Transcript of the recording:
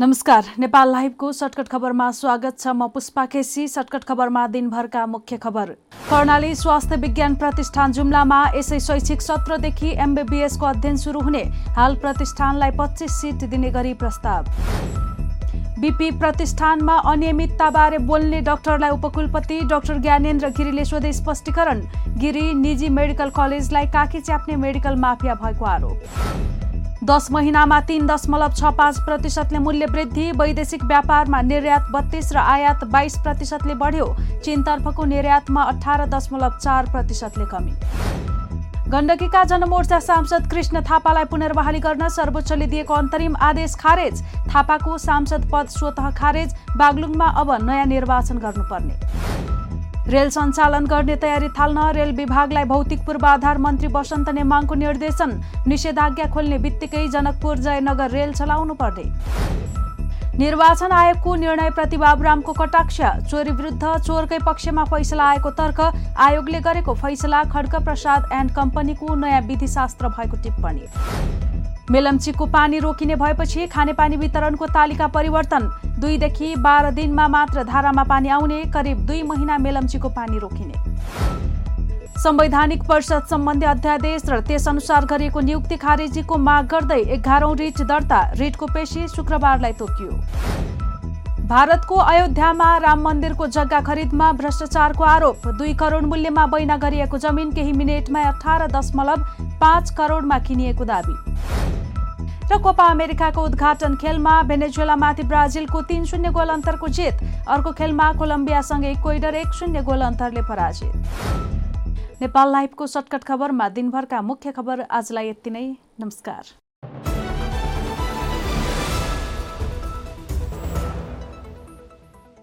नमस्कार नेपाल लाइभको सर्टकट खबरमा स्वागत छ म पुष्पा केसी। सर्टकट खबरमा दिनभरका मुख्य खबर। कर्णाली स्वास्थ्य विज्ञान प्रतिष्ठान जुम्लामा यसै शैक्षिक सत्रदेखि एमबिबिएसको अध्ययन सुरु हुने। हाल प्रतिष्ठानलाई पच्चिस सिट दिने गरी प्रस्ताव। बिपी प्रतिष्ठानमा अनियमितताबारे बोल्ने डाक्टरलाई उपकुलपति डाक्टर ज्ञानेन्द्र गिरीले सोधे स्पष्टीकरण। गिरी निजी मेडिकल कलेजलाई काकी च्याप्ने मेडिकल माफिया भएको आरोप। दस महिनामा तीन दशमलव छ पाँच प्रतिशतले मूल्य वृद्धि वैदेशिक व्यापारमा निर्यात बत्तीस र आयात बाइस प्रतिशतले बढ्यो। चीनतर्फको निर्यातमा अठार दशमलव चार प्रतिशतले कमी। गण्डकीका जनमोर्चा सांसद कृष्ण थापालाई पुनर्बहाली गर्न सर्वोच्चले दिएको अन्तरिम आदेश खारेज। थापाको सांसद पद स्वत खारेज। बागलुङमा अब नयाँ निर्वाचन गर्नुपर्ने। रेल सञ्चालन गर्ने तयारी थाल्न रेल विभागलाई भौतिक पूर्वाधार मन्त्री वसन्त नेमाङको निर्देशन। निषेधाज्ञा खोल्ने बित्तिकै जनकपुर जयनगर रेल चलाउनु पर्ने। निर्वाचन आयोगको निर्णयप्रति बाबुरामको कटाक्ष। चोरी विरुद्ध चोरकै पक्षमा फैसला आएको तर्क आयोगले गरेको फैसला खड्ग प्रसाद एन्ड कम्पनीको नयाँ विधिशास्त्र भएको टिप्पणी। मेलम्चीको पानी रोकिने भएपछि खानेपानी वितरणको तालिका परिवर्तन। दुईदेखि बाह्र दिनमा मात्र धारामा पानी आउने करिब दुई महिना मेलम्चीको पानी रोकिने। संवैधानिक परिषद सम्बन्धी अध्यादेश र त्यसअनुसार गरिएको नियुक्ति खारेजीको माग गर्दै एघारौं रिट दर्ता रिटको पेशी शुक्रबारलाई तोकियो। भारतको अयोध्यामा राम मन्दिरको जग्गा खरिदमा भ्रष्टाचारको आरोप। दुई करोड मूल्यमा बैना गरिएको जमिन केही मिनेटमा अठार दशमलव पाँच करोडमा किनिएको दावी। र कोपा अमेरिकाको उद्घाटन खेलमा भेनेजुलामाथि ब्राजिलको तीन शून्य गोल अन्तरको जित। अर्को खेलमा कोलम्बियासँग इक्वेडर एक शून्य गोल अन्तरले पराजित। नेपाल लाइभको सर्टकट खबरमा दिनभरका मुख्य खबर आजलाई यति नै। नमस्कार।